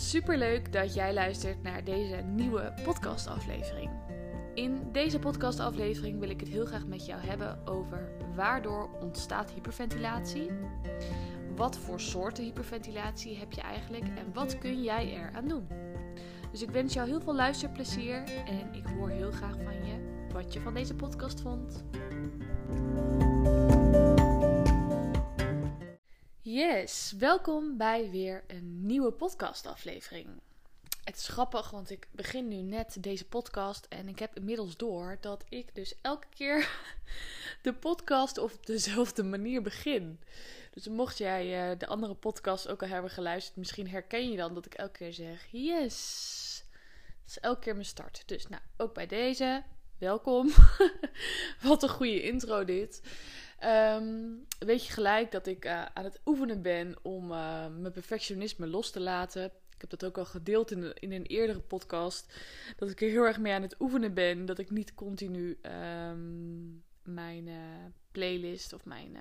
superleuk dat jij luistert naar deze nieuwe podcastaflevering. In deze podcastaflevering wil ik het heel graag met jou hebben over waardoor ontstaat hyperventilatie? Wat voor soorten hyperventilatie heb je eigenlijk en wat kun jij eraan doen? Dus ik wens jou heel veel luisterplezier en ik hoor heel graag van je wat je van deze podcast vond. Yes, welkom bij weer een nieuwe podcastaflevering. Het is grappig, want ik begin nu net deze podcast en ik heb inmiddels door dat ik dus elke keer de podcast op dezelfde manier begin. Dus mocht jij uh, de andere podcast ook al hebben geluisterd, misschien herken je dan dat ik elke keer zeg: Yes. Dat is elke keer mijn start. Dus nou, ook bij deze, welkom. Wat een goede intro dit. Weet je gelijk dat ik uh, aan het oefenen ben om uh, mijn perfectionisme los te laten. Ik heb dat ook al gedeeld in, in een eerdere podcast. Dat ik er heel erg mee aan het oefenen ben. Dat ik niet continu um, mijn uh, playlist of mijn,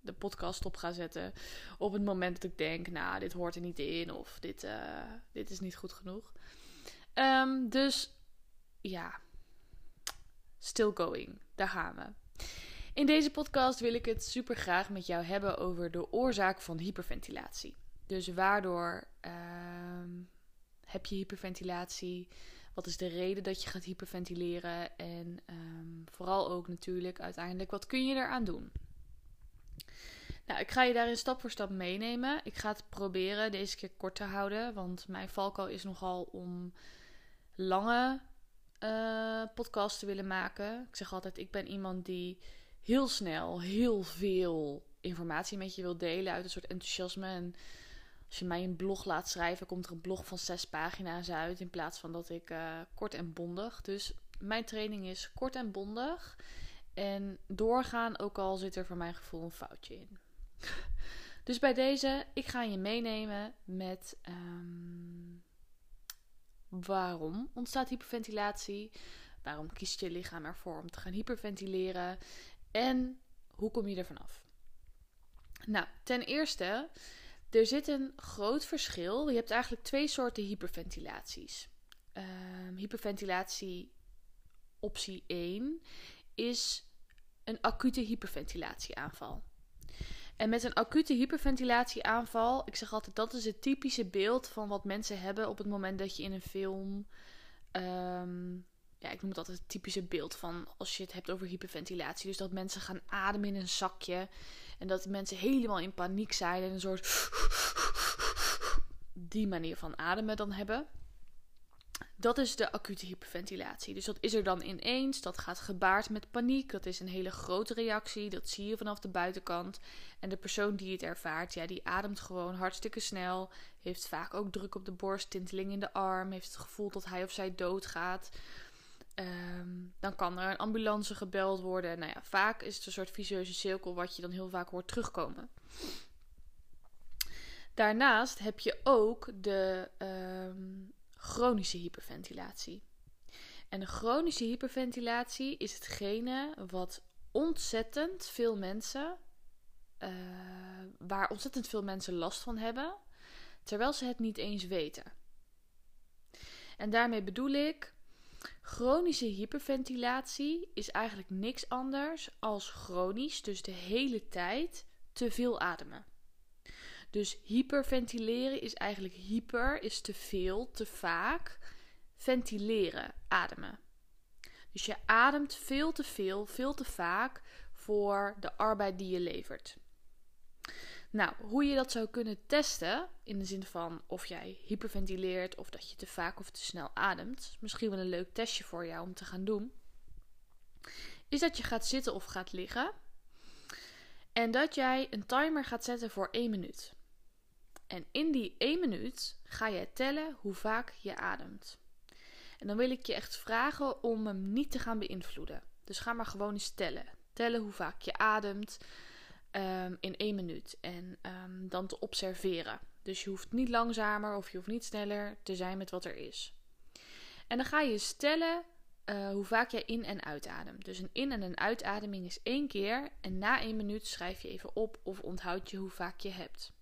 de podcast op ga zetten. Op het moment dat ik denk, nou, dit hoort er niet in. Of dit, dit is niet goed genoeg. Um, dus ja, still going. Daar gaan we. In deze podcast wil ik het super graag met jou hebben over de oorzaak van hyperventilatie. Dus waardoor uh, heb je hyperventilatie? Wat is de reden dat je gaat hyperventileren? En um, vooral ook natuurlijk uiteindelijk, wat kun je eraan doen? Nou, ik ga je daarin stap voor stap meenemen. Ik ga het proberen deze keer kort te houden, want mijn valkuil is nogal om lange uh, podcasts te willen maken. Ik zeg altijd, ik ben iemand die heel snel heel veel informatie met je wil delen uit een soort enthousiasme. En als je mij een blog laat schrijven, komt er een blog van zes pagina's uit. In plaats van dat ik uh, kort en bondig. Dus mijn training is kort en bondig. En doorgaan, ook al zit er voor mijn gevoel een foutje in. dus bij deze, ik ga je meenemen met um, waarom ontstaat hyperventilatie? Waarom kiest je lichaam ervoor om te gaan hyperventileren? En hoe kom je er vanaf? Nou, ten eerste, er zit een groot verschil. Je hebt eigenlijk twee soorten hyperventilaties. Um, hyperventilatie optie 1 is een acute hyperventilatieaanval. En met een acute hyperventilatieaanval, ik zeg altijd, dat is het typische beeld van wat mensen hebben op het moment dat je in een film um, ja, ik noem het altijd het typische beeld van als je het hebt over hyperventilatie. Dus dat mensen gaan ademen in een zakje. En dat mensen helemaal in paniek zijn en een soort die manier van ademen dan hebben. Dat is de acute hyperventilatie. Dus dat is er dan ineens. Dat gaat gebaard met paniek. Dat is een hele grote reactie. Dat zie je vanaf de buitenkant. En de persoon die het ervaart, ja, die ademt gewoon hartstikke snel. Heeft vaak ook druk op de borst, tinteling in de arm. Heeft het gevoel dat hij of zij doodgaat. Um, dan kan er een ambulance gebeld worden. Nou ja, vaak is het een soort vicieuze cirkel wat je dan heel vaak hoort terugkomen. Daarnaast heb je ook de um, chronische hyperventilatie. En de chronische hyperventilatie is hetgene wat ontzettend veel mensen, uh, waar ontzettend veel mensen last van hebben, terwijl ze het niet eens weten. En daarmee bedoel ik Chronische hyperventilatie is eigenlijk niks anders als chronisch, dus de hele tijd, te veel ademen. Dus hyperventileren is eigenlijk hyper, is te veel, te vaak. Ventileren, ademen. Dus je ademt veel te veel, veel te vaak voor de arbeid die je levert. Nou, hoe je dat zou kunnen testen, in de zin van of jij hyperventileert of dat je te vaak of te snel ademt, is misschien wel een leuk testje voor jou om te gaan doen, is dat je gaat zitten of gaat liggen en dat jij een timer gaat zetten voor 1 minuut. En in die 1 minuut ga jij tellen hoe vaak je ademt. En dan wil ik je echt vragen om hem niet te gaan beïnvloeden. Dus ga maar gewoon eens tellen. Tellen hoe vaak je ademt um, in één minuut. En um, dan te observeren. Dus je hoeft niet langzamer of je hoeft niet sneller te zijn met wat er is. En dan ga je stellen uh, hoe vaak jij in- en uitademt. Dus een in- en een uitademing is één keer. En na één minuut schrijf je even op of onthoud je hoe vaak je hebt.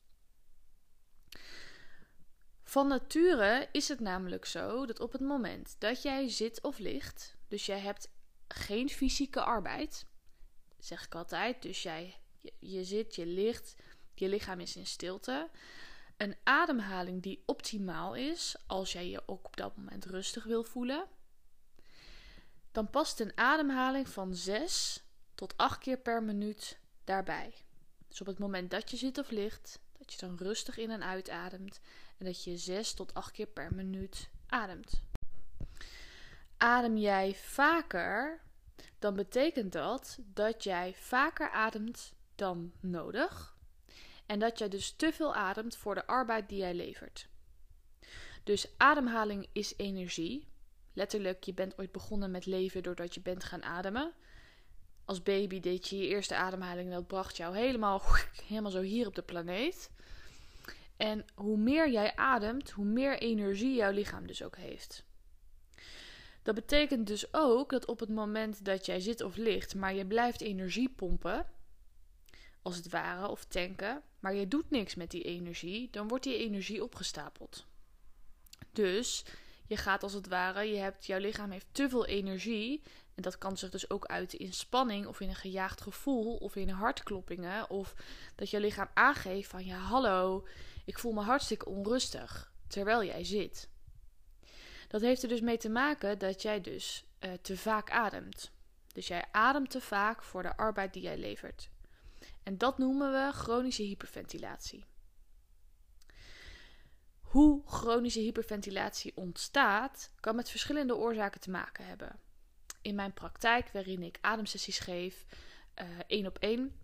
Van nature is het namelijk zo dat op het moment dat jij zit of ligt, dus jij hebt geen fysieke arbeid, zeg ik altijd, dus jij je, zit, je ligt, je lichaam is in stilte. Een ademhaling die optimaal is, als jij je ook op dat moment rustig wil voelen, dan past een ademhaling van 6 tot 8 keer per minuut daarbij. Dus op het moment dat je zit of ligt, dat je dan rustig in en uitademt en dat je 6 tot 8 keer per minuut ademt. Adem jij vaker, dan betekent dat dat jij vaker ademt dan nodig. En dat jij dus te veel ademt voor de arbeid die jij levert. Dus ademhaling is energie. Letterlijk, je bent ooit begonnen met leven doordat je bent gaan ademen. Als baby deed je je eerste ademhaling en dat bracht jou helemaal, helemaal zo hier op de planeet. En hoe meer jij ademt, hoe meer energie jouw lichaam dus ook heeft. Dat betekent dus ook dat op het moment dat jij zit of ligt, maar je blijft energie pompen, als het ware, of tanken, maar je doet niks met die energie, dan wordt die energie opgestapeld. Dus je gaat als het ware, je hebt, jouw lichaam heeft te veel energie. En dat kan zich dus ook uiten in spanning of in een gejaagd gevoel of in hartkloppingen. Of dat je lichaam aangeeft van ja, hallo, ik voel me hartstikke onrustig terwijl jij zit. Dat heeft er dus mee te maken dat jij dus uh, te vaak ademt. Dus jij ademt te vaak voor de arbeid die jij levert. En dat noemen we chronische hyperventilatie. Hoe chronische hyperventilatie ontstaat, kan met verschillende oorzaken te maken hebben. In mijn praktijk, waarin ik ademsessies geef, uh, één op één.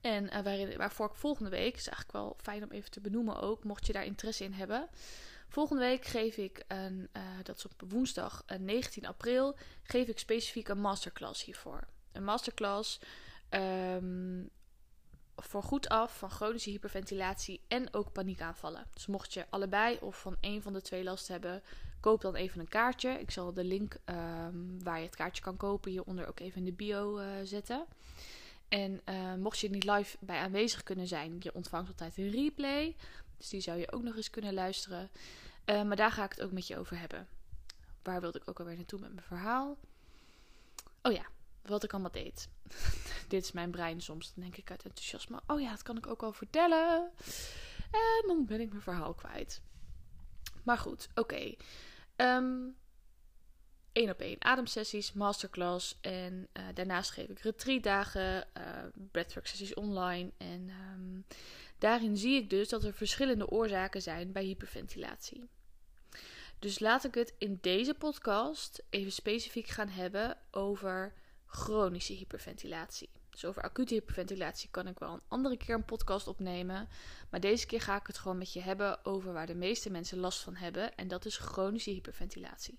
En uh, waarin, waarvoor ik volgende week, is eigenlijk wel fijn om even te benoemen ook, mocht je daar interesse in hebben. Volgende week geef ik een, uh, dat is op woensdag 19 april, geef ik specifiek een masterclass hiervoor. Een masterclass um, voor goed af van chronische hyperventilatie en ook paniekaanvallen. Dus mocht je allebei of van een van de twee last hebben, koop dan even een kaartje. Ik zal de link um, waar je het kaartje kan kopen hieronder ook even in de bio uh, zetten. En uh, mocht je niet live bij aanwezig kunnen zijn, je ontvangt altijd een replay. Dus die zou je ook nog eens kunnen luisteren. Uh, maar daar ga ik het ook met je over hebben. Waar wilde ik ook alweer naartoe met mijn verhaal? Oh ja, wat ik allemaal deed. Dit is mijn brein soms. Dan denk ik uit enthousiasme: oh ja, dat kan ik ook al vertellen. En dan ben ik mijn verhaal kwijt. Maar goed, oké. Um, één op één ademsessies, masterclass. En uh, daarnaast geef ik retreatdagen, uh, breathwork sessies online. En um, daarin zie ik dus dat er verschillende oorzaken zijn bij hyperventilatie. Dus laat ik het in deze podcast even specifiek gaan hebben over chronische hyperventilatie. Dus over acute hyperventilatie kan ik wel een andere keer een podcast opnemen. Maar deze keer ga ik het gewoon met je hebben over waar de meeste mensen last van hebben. En dat is chronische hyperventilatie.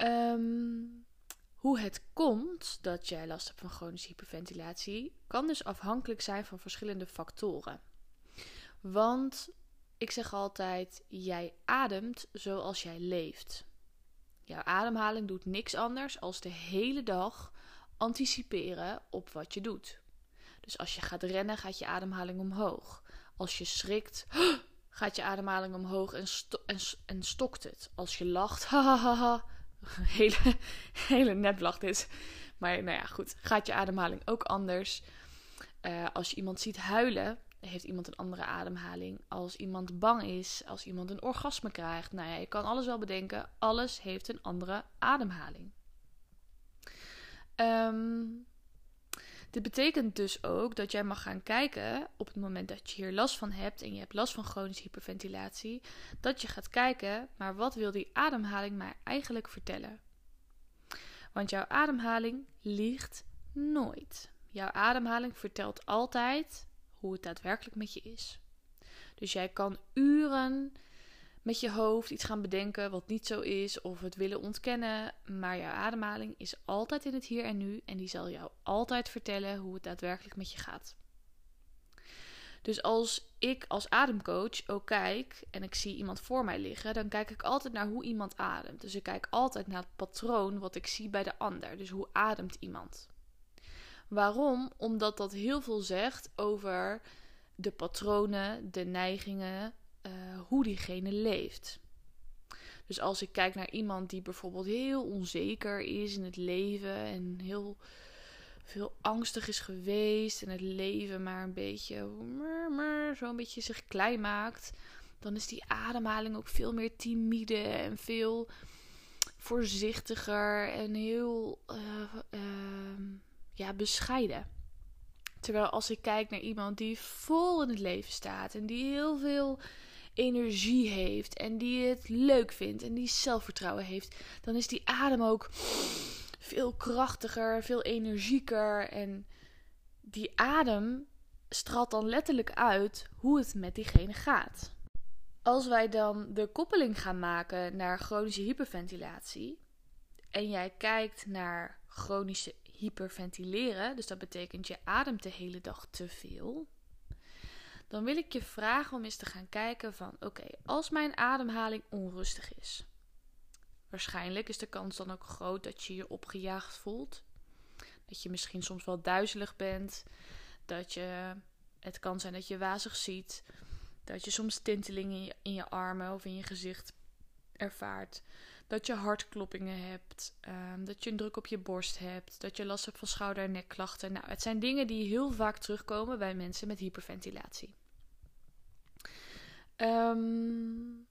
Um, hoe het komt dat jij last hebt van chronische hyperventilatie, kan dus afhankelijk zijn van verschillende factoren. Want ik zeg altijd: jij ademt zoals jij leeft. Jouw ademhaling doet niks anders als de hele dag anticiperen op wat je doet. Dus als je gaat rennen, gaat je ademhaling omhoog. Als je schrikt, gaat je ademhaling omhoog en, en, en stokt het. Als je lacht, hahaha, hele, hele net lacht is. Maar nou ja, goed, gaat je ademhaling ook anders. Uh, als je iemand ziet huilen, heeft iemand een andere ademhaling. Als iemand bang is, als iemand een orgasme krijgt. Nou ja, je kan alles wel bedenken. Alles heeft een andere ademhaling. Um, dit betekent dus ook dat jij mag gaan kijken op het moment dat je hier last van hebt en je hebt last van chronische hyperventilatie, dat je gaat kijken, maar wat wil die ademhaling mij eigenlijk vertellen? Want jouw ademhaling liegt nooit. Jouw ademhaling vertelt altijd hoe het daadwerkelijk met je is. Dus jij kan uren met je hoofd iets gaan bedenken wat niet zo is of het willen ontkennen, maar jouw ademhaling is altijd in het hier en nu en die zal jou altijd vertellen hoe het daadwerkelijk met je gaat. Dus als ik als ademcoach ook kijk en ik zie iemand voor mij liggen, dan kijk ik altijd naar hoe iemand ademt. Dus ik kijk altijd naar het patroon wat ik zie bij de ander. Dus hoe ademt iemand? Waarom? Omdat dat heel veel zegt over de patronen, de neigingen, uh, hoe diegene leeft. Dus als ik kijk naar iemand die bijvoorbeeld heel onzeker is in het leven en heel veel angstig is geweest en het leven maar een beetje zo een beetje zich klein maakt, dan is die ademhaling ook veel meer timide en veel voorzichtiger en heel uh, ja, bescheiden. Terwijl als ik kijk naar iemand die vol in het leven staat en die heel veel energie heeft en die het leuk vindt en die zelfvertrouwen heeft, dan is die adem ook veel krachtiger, veel energieker en die adem straalt dan letterlijk uit hoe het met diegene gaat. Als wij dan de koppeling gaan maken naar chronische hyperventilatie en jij kijkt naar chronische hyperventileren, dus dat betekent je ademt de hele dag te veel, dan wil ik je vragen om eens te gaan kijken van oké, als mijn ademhaling onrustig is. Waarschijnlijk is de kans dan ook groot dat je je opgejaagd voelt. Dat je misschien soms wel duizelig bent. Dat je, het kan zijn dat je wazig ziet. Dat je soms tintelingen in je, in je armen of in je gezicht ervaart. Dat je hartkloppingen hebt. Ehm, dat je een druk op je borst hebt. Dat je last hebt van schouder- en nekklachten. Nou, het zijn dingen die heel vaak terugkomen bij mensen met hyperventilatie. Um,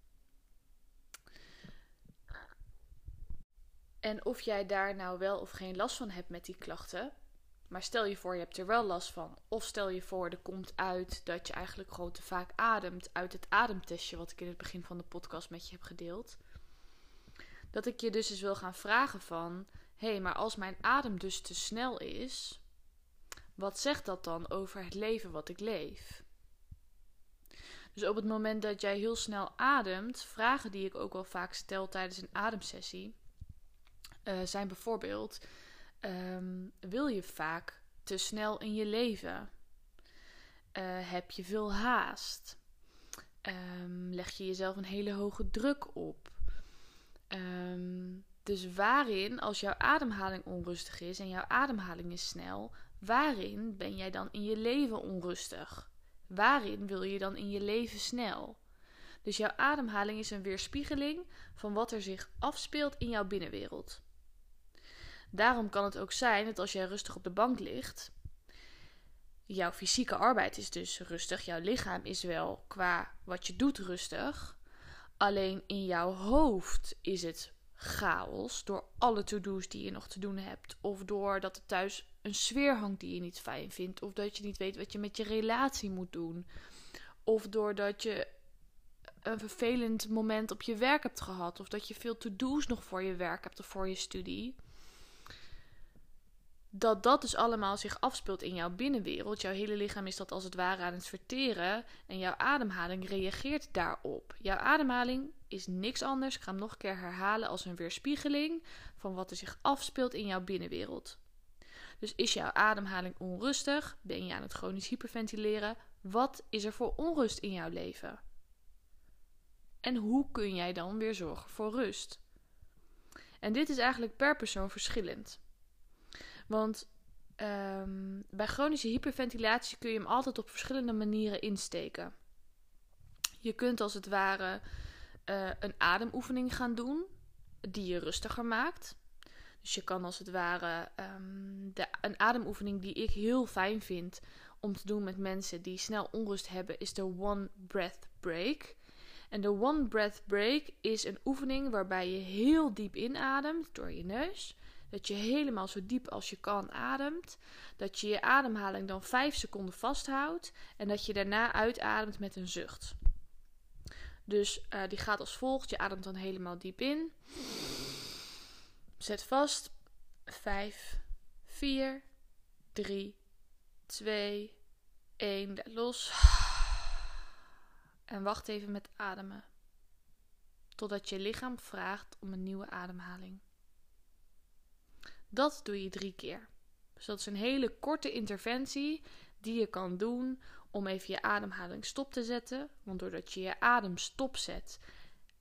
en of jij daar nou wel of geen last van hebt met die klachten. Maar stel je voor, je hebt er wel last van. Of stel je voor, er komt uit dat je eigenlijk gewoon te vaak ademt. Uit het ademtestje wat ik in het begin van de podcast met je heb gedeeld dat ik je dus eens wil gaan vragen van... Hé, hey, maar als mijn adem dus te snel is... Wat zegt dat dan over het leven wat ik leef? Dus op het moment dat jij heel snel ademt... Vragen die ik ook wel vaak stel tijdens een ademsessie... Uh, zijn bijvoorbeeld... Um, wil je vaak te snel in je leven? Uh, heb je veel haast? Um, leg je jezelf een hele hoge druk op? Um, dus waarin, als jouw ademhaling onrustig is en jouw ademhaling is snel, waarin ben jij dan in je leven onrustig? Waarin wil je dan in je leven snel? Dus jouw ademhaling is een weerspiegeling van wat er zich afspeelt in jouw binnenwereld. Daarom kan het ook zijn dat als jij rustig op de bank ligt, jouw fysieke arbeid is dus rustig, jouw lichaam is wel qua wat je doet rustig, Alleen in jouw hoofd is het chaos door alle to-do's die je nog te doen hebt. Of doordat er thuis een sfeer hangt die je niet fijn vindt. Of dat je niet weet wat je met je relatie moet doen. Of doordat je een vervelend moment op je werk hebt gehad. Of dat je veel to-do's nog voor je werk hebt of voor je studie dat dat dus allemaal zich afspeelt in jouw binnenwereld. Jouw hele lichaam is dat als het ware aan het verteren en jouw ademhaling reageert daarop. Jouw ademhaling is niks anders, ik ga hem nog een keer herhalen, als een weerspiegeling van wat er zich afspeelt in jouw binnenwereld. Dus is jouw ademhaling onrustig? Ben je aan het chronisch hyperventileren? Wat is er voor onrust in jouw leven? En hoe kun jij dan weer zorgen voor rust? En dit is eigenlijk per persoon verschillend. Want um, bij chronische hyperventilatie kun je hem altijd op verschillende manieren insteken. Je kunt als het ware uh, een ademoefening gaan doen die je rustiger maakt. Dus je kan als het ware um, de, een ademoefening die ik heel fijn vind om te doen met mensen die snel onrust hebben, is de One Breath Break. En de One Breath Break is een oefening waarbij je heel diep inademt door je neus. Dat je helemaal zo diep als je kan ademt. Dat je je ademhaling dan 5 seconden vasthoudt. En dat je daarna uitademt met een zucht. Dus uh, die gaat als volgt. Je ademt dan helemaal diep in. Zet vast. 5, 4, 3, 2, 1. Los. En wacht even met ademen. Totdat je lichaam vraagt om een nieuwe ademhaling. Dat doe je drie keer. Dus dat is een hele korte interventie die je kan doen om even je ademhaling stop te zetten. Want doordat je je adem stopzet,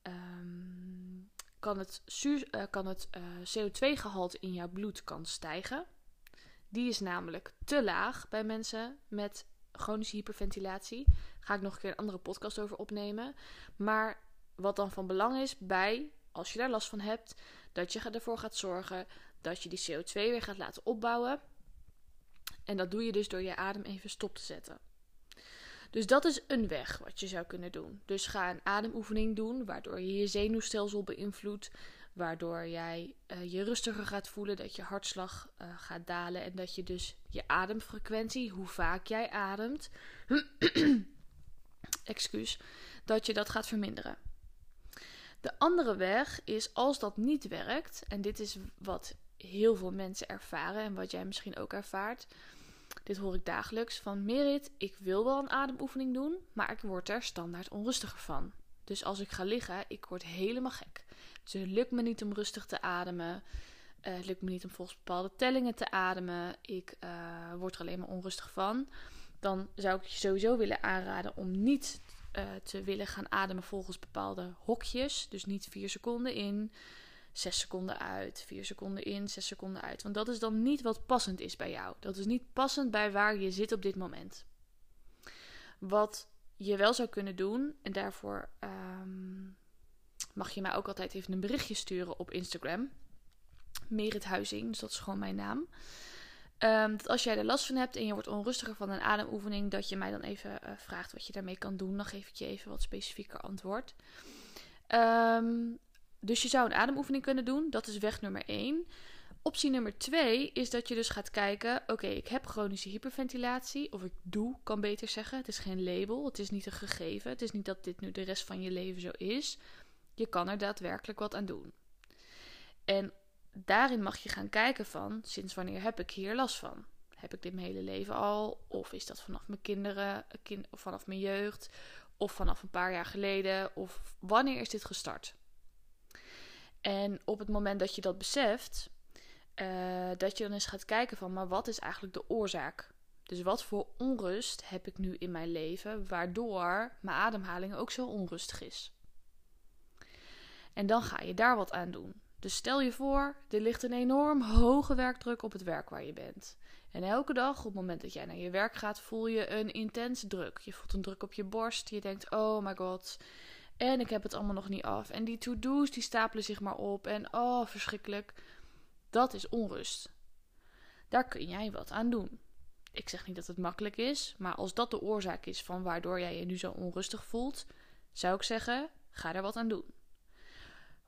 um, kan het, uh, kan het uh, CO2-gehalte in jouw bloed kan stijgen. Die is namelijk te laag bij mensen met chronische hyperventilatie. Ga ik nog een keer een andere podcast over opnemen. Maar wat dan van belang is bij, als je daar last van hebt, dat je ervoor gaat zorgen dat je die CO2 weer gaat laten opbouwen. En dat doe je dus door je adem even stop te zetten. Dus dat is een weg wat je zou kunnen doen. Dus ga een ademoefening doen, waardoor je je zenuwstelsel beïnvloedt, waardoor jij uh, je rustiger gaat voelen, dat je hartslag uh, gaat dalen en dat je dus je ademfrequentie, hoe vaak jij ademt, excuus, dat je dat gaat verminderen. De andere weg is als dat niet werkt, en dit is wat heel veel mensen ervaren en wat jij misschien ook ervaart. Dit hoor ik dagelijks van Merit, ik wil wel een ademoefening doen, maar ik word er standaard onrustiger van. Dus als ik ga liggen, ik word helemaal gek. Dus het lukt me niet om rustig te ademen. Uh, het lukt me niet om volgens bepaalde tellingen te ademen. Ik uh, word er alleen maar onrustig van. Dan zou ik je sowieso willen aanraden om niet uh, te willen gaan ademen volgens bepaalde hokjes. Dus niet 4 seconden in, 6 seconden uit, 4 seconden in, 6 seconden uit. Want dat is dan niet wat passend is bij jou. Dat is niet passend bij waar je zit op dit moment. Wat je wel zou kunnen doen, en daarvoor um, mag je mij ook altijd even een berichtje sturen op Instagram. Merit Huizing, dus dat is gewoon mijn naam. Um, dat als jij er last van hebt en je wordt onrustiger van een ademoefening, dat je mij dan even uh, vraagt wat je daarmee kan doen. Dan geef ik je even wat specifieker antwoord. Um, dus je zou een ademoefening kunnen doen. Dat is weg nummer 1. Optie nummer 2 is dat je dus gaat kijken: oké, ik heb chronische hyperventilatie. Of ik doe, kan beter zeggen. Het is geen label. Het is niet een gegeven. Het is niet dat dit nu de rest van je leven zo is. Je kan er daadwerkelijk wat aan doen. En daarin mag je gaan kijken van sinds wanneer heb ik hier last van? Heb ik dit mijn hele leven al? Of is dat vanaf mijn kinderen, kind, of vanaf mijn jeugd? Of vanaf een paar jaar geleden? Of wanneer is dit gestart? En op het moment dat je dat beseft, uh, dat je dan eens gaat kijken van, maar wat is eigenlijk de oorzaak? Dus wat voor onrust heb ik nu in mijn leven, waardoor mijn ademhaling ook zo onrustig is? En dan ga je daar wat aan doen. Dus stel je voor, er ligt een enorm hoge werkdruk op het werk waar je bent. En elke dag, op het moment dat jij naar je werk gaat, voel je een intens druk. Je voelt een druk op je borst. Je denkt: oh my god. En ik heb het allemaal nog niet af. En die to-do's die stapelen zich maar op. En oh, verschrikkelijk. Dat is onrust. Daar kun jij wat aan doen. Ik zeg niet dat het makkelijk is, maar als dat de oorzaak is van waardoor jij je nu zo onrustig voelt, zou ik zeggen: ga er wat aan doen.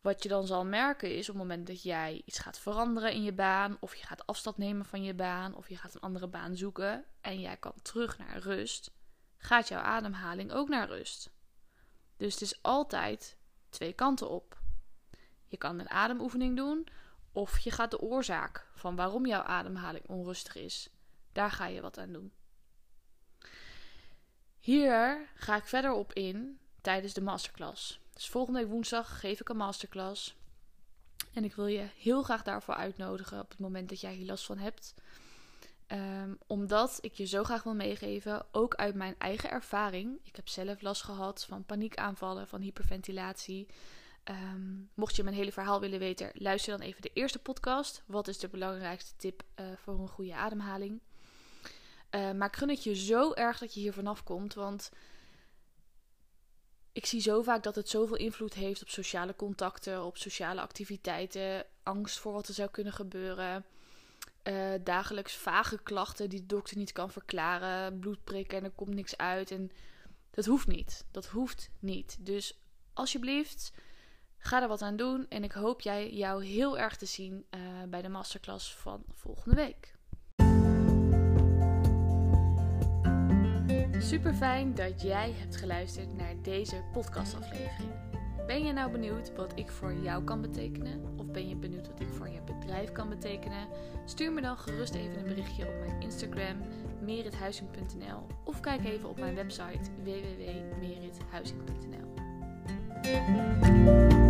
Wat je dan zal merken is op het moment dat jij iets gaat veranderen in je baan, of je gaat afstand nemen van je baan, of je gaat een andere baan zoeken en jij kan terug naar rust, gaat jouw ademhaling ook naar rust. Dus het is altijd twee kanten op. Je kan een ademoefening doen, of je gaat de oorzaak van waarom jouw ademhaling onrustig is, daar ga je wat aan doen. Hier ga ik verder op in tijdens de masterclass. Dus volgende week woensdag geef ik een masterclass. En ik wil je heel graag daarvoor uitnodigen op het moment dat jij hier last van hebt. Um, omdat ik je zo graag wil meegeven, ook uit mijn eigen ervaring. Ik heb zelf last gehad van paniekaanvallen, van hyperventilatie. Um, mocht je mijn hele verhaal willen weten, luister dan even de eerste podcast. Wat is de belangrijkste tip uh, voor een goede ademhaling? Uh, maar ik gun het je zo erg dat je hier vanaf komt. Want ik zie zo vaak dat het zoveel invloed heeft op sociale contacten, op sociale activiteiten, angst voor wat er zou kunnen gebeuren. Uh, dagelijks vage klachten die de dokter niet kan verklaren, bloedprikken en er komt niks uit. En dat hoeft niet. Dat hoeft niet. Dus alsjeblieft, ga er wat aan doen. En ik hoop jij jou heel erg te zien uh, bij de masterclass van volgende week. Super fijn dat jij hebt geluisterd naar deze podcastaflevering. Ben je nou benieuwd wat ik voor jou kan betekenen? Of ben je benieuwd wat ik voor je bedrijf kan betekenen? Stuur me dan gerust even een berichtje op mijn Instagram merithuizing.nl of kijk even op mijn website www.merithuizing.nl.